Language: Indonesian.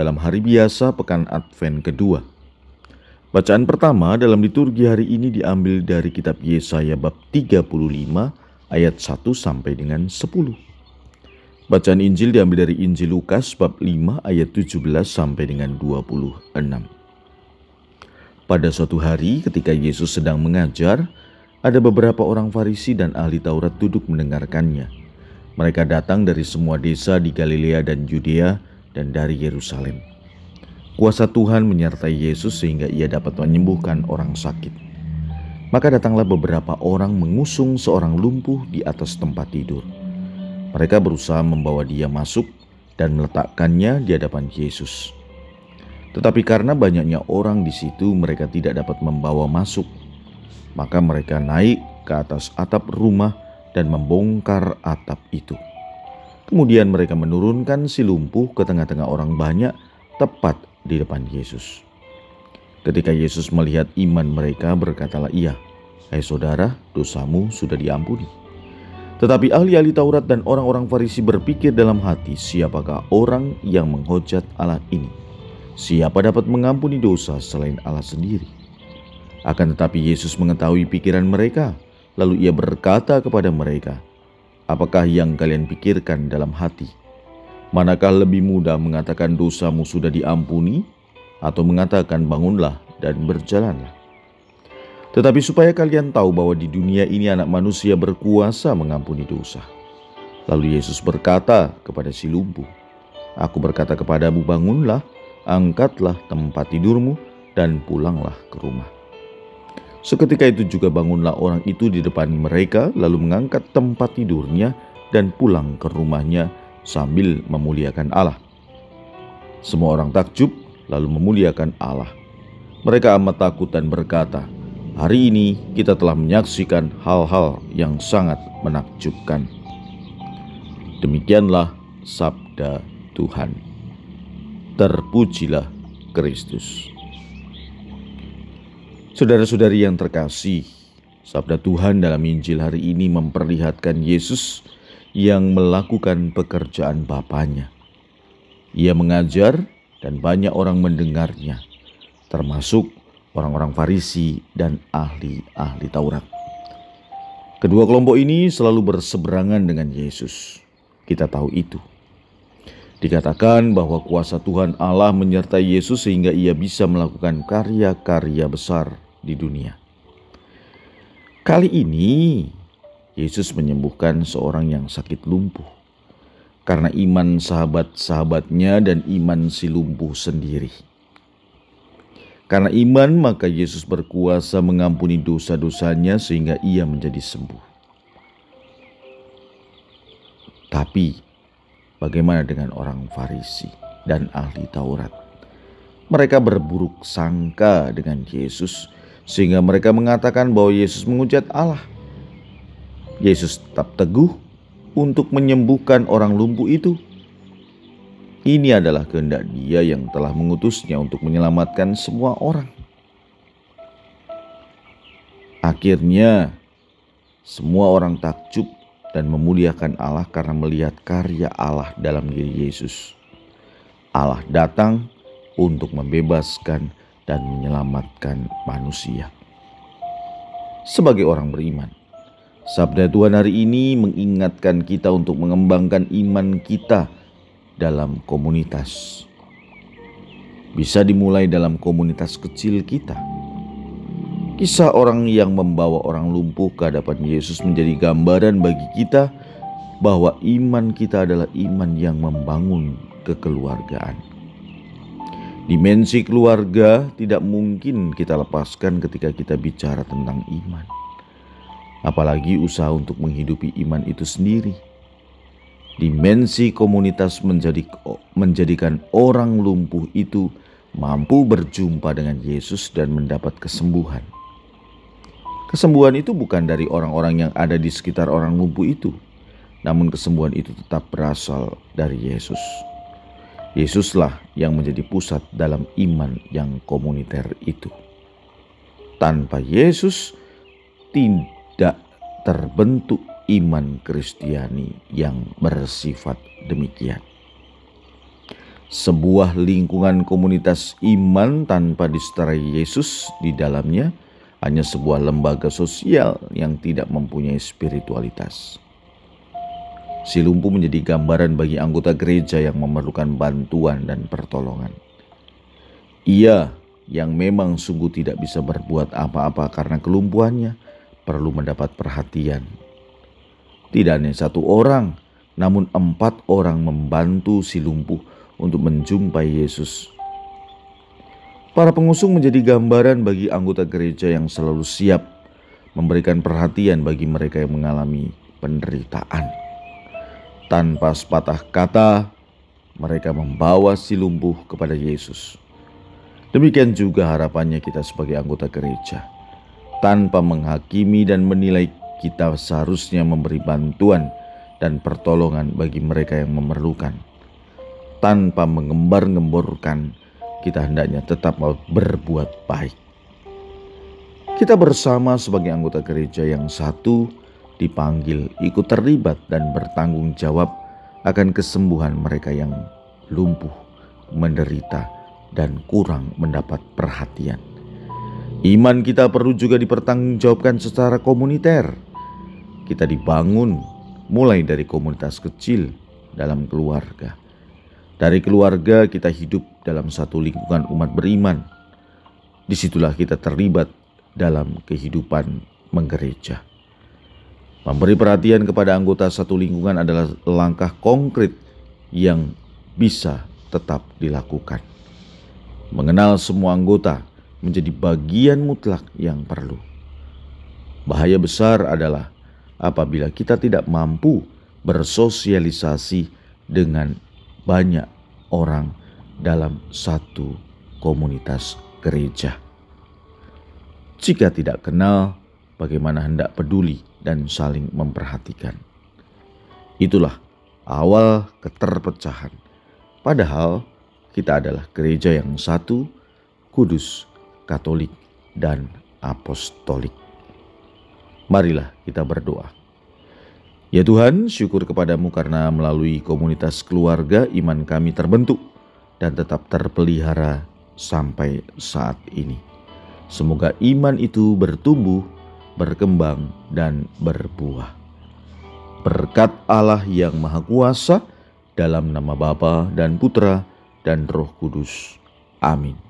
dalam hari biasa pekan Advent kedua. Bacaan pertama dalam liturgi hari ini diambil dari kitab Yesaya bab 35 ayat 1 sampai dengan 10. Bacaan Injil diambil dari Injil Lukas bab 5 ayat 17 sampai dengan 26. Pada suatu hari ketika Yesus sedang mengajar, ada beberapa orang Farisi dan ahli Taurat duduk mendengarkannya. Mereka datang dari semua desa di Galilea dan Yudea dan dari Yerusalem. Kuasa Tuhan menyertai Yesus sehingga ia dapat menyembuhkan orang sakit. Maka datanglah beberapa orang mengusung seorang lumpuh di atas tempat tidur. Mereka berusaha membawa dia masuk dan meletakkannya di hadapan Yesus. Tetapi karena banyaknya orang di situ, mereka tidak dapat membawa masuk. Maka mereka naik ke atas atap rumah dan membongkar atap itu. Kemudian mereka menurunkan si lumpuh ke tengah-tengah orang banyak tepat di depan Yesus. Ketika Yesus melihat iman mereka berkatalah ia, Hai saudara, dosamu sudah diampuni. Tetapi ahli-ahli Taurat dan orang-orang Farisi berpikir dalam hati, siapakah orang yang menghujat Allah ini? Siapa dapat mengampuni dosa selain Allah sendiri? Akan tetapi Yesus mengetahui pikiran mereka, lalu ia berkata kepada mereka, Apakah yang kalian pikirkan dalam hati? Manakah lebih mudah mengatakan dosamu sudah diampuni atau mengatakan bangunlah dan berjalanlah? Tetapi supaya kalian tahu bahwa di dunia ini anak manusia berkuasa mengampuni dosa. Lalu Yesus berkata kepada si lumpuh, Aku berkata kepadamu bangunlah, angkatlah tempat tidurmu dan pulanglah ke rumah. Seketika itu juga bangunlah orang itu di depan mereka, lalu mengangkat tempat tidurnya dan pulang ke rumahnya sambil memuliakan Allah. Semua orang takjub, lalu memuliakan Allah. Mereka amat takut dan berkata, "Hari ini kita telah menyaksikan hal-hal yang sangat menakjubkan." Demikianlah sabda Tuhan. Terpujilah Kristus. Saudara-saudari yang terkasih, sabda Tuhan dalam Injil hari ini memperlihatkan Yesus yang melakukan pekerjaan Bapaknya. Ia mengajar dan banyak orang mendengarnya, termasuk orang-orang Farisi dan ahli-ahli Taurat. Kedua kelompok ini selalu berseberangan dengan Yesus. Kita tahu itu. Dikatakan bahwa kuasa Tuhan Allah menyertai Yesus sehingga ia bisa melakukan karya-karya besar di dunia. Kali ini Yesus menyembuhkan seorang yang sakit lumpuh karena iman sahabat-sahabatnya dan iman si lumpuh sendiri. Karena iman, maka Yesus berkuasa mengampuni dosa-dosanya sehingga ia menjadi sembuh. Tapi, bagaimana dengan orang Farisi dan ahli Taurat? Mereka berburuk sangka dengan Yesus sehingga mereka mengatakan bahwa Yesus menghujat Allah. Yesus tetap teguh untuk menyembuhkan orang lumpuh itu. Ini adalah kehendak Dia yang telah mengutusnya untuk menyelamatkan semua orang. Akhirnya, semua orang takjub dan memuliakan Allah karena melihat karya Allah dalam diri Yesus. Allah datang untuk membebaskan dan menyelamatkan manusia. Sebagai orang beriman, sabda Tuhan hari ini mengingatkan kita untuk mengembangkan iman kita dalam komunitas. Bisa dimulai dalam komunitas kecil kita. Kisah orang yang membawa orang lumpuh ke hadapan Yesus menjadi gambaran bagi kita bahwa iman kita adalah iman yang membangun kekeluargaan. Dimensi keluarga tidak mungkin kita lepaskan ketika kita bicara tentang iman. Apalagi usaha untuk menghidupi iman itu sendiri. Dimensi komunitas menjadi, menjadikan orang lumpuh itu mampu berjumpa dengan Yesus dan mendapat kesembuhan. Kesembuhan itu bukan dari orang-orang yang ada di sekitar orang lumpuh itu, namun kesembuhan itu tetap berasal dari Yesus. Yesuslah yang menjadi pusat dalam iman yang komuniter itu. Tanpa Yesus, tidak terbentuk iman Kristiani yang bersifat demikian. Sebuah lingkungan komunitas iman tanpa diseterai Yesus di dalamnya hanya sebuah lembaga sosial yang tidak mempunyai spiritualitas. Si lumpuh menjadi gambaran bagi anggota gereja yang memerlukan bantuan dan pertolongan. Ia yang memang sungguh tidak bisa berbuat apa-apa karena kelumpuhannya perlu mendapat perhatian tidak hanya satu orang, namun empat orang membantu si lumpuh untuk menjumpai Yesus. Para pengusung menjadi gambaran bagi anggota gereja yang selalu siap memberikan perhatian bagi mereka yang mengalami penderitaan. Tanpa sepatah kata, mereka membawa si lumpuh kepada Yesus. Demikian juga harapannya kita sebagai anggota gereja. Tanpa menghakimi dan menilai kita seharusnya memberi bantuan dan pertolongan bagi mereka yang memerlukan. Tanpa mengembar-gemborkan, kita hendaknya tetap berbuat baik. Kita bersama sebagai anggota gereja yang satu dipanggil ikut terlibat dan bertanggung jawab akan kesembuhan mereka yang lumpuh, menderita, dan kurang mendapat perhatian. Iman kita perlu juga dipertanggungjawabkan secara komuniter kita dibangun mulai dari komunitas kecil dalam keluarga. Dari keluarga kita hidup dalam satu lingkungan umat beriman. Di situlah kita terlibat dalam kehidupan menggereja. Memberi perhatian kepada anggota satu lingkungan adalah langkah konkret yang bisa tetap dilakukan. Mengenal semua anggota menjadi bagian mutlak yang perlu. Bahaya besar adalah apabila kita tidak mampu bersosialisasi dengan banyak orang dalam satu komunitas gereja. Jika tidak kenal, bagaimana hendak peduli dan saling memperhatikan. Itulah awal keterpecahan. Padahal kita adalah gereja yang satu, kudus, katolik, dan apostolik. Marilah kita berdoa. Ya Tuhan, syukur kepadamu karena melalui komunitas keluarga iman kami terbentuk dan tetap terpelihara sampai saat ini. Semoga iman itu bertumbuh, berkembang, dan berbuah. Berkat Allah yang Maha Kuasa, dalam nama Bapa dan Putra dan Roh Kudus. Amin.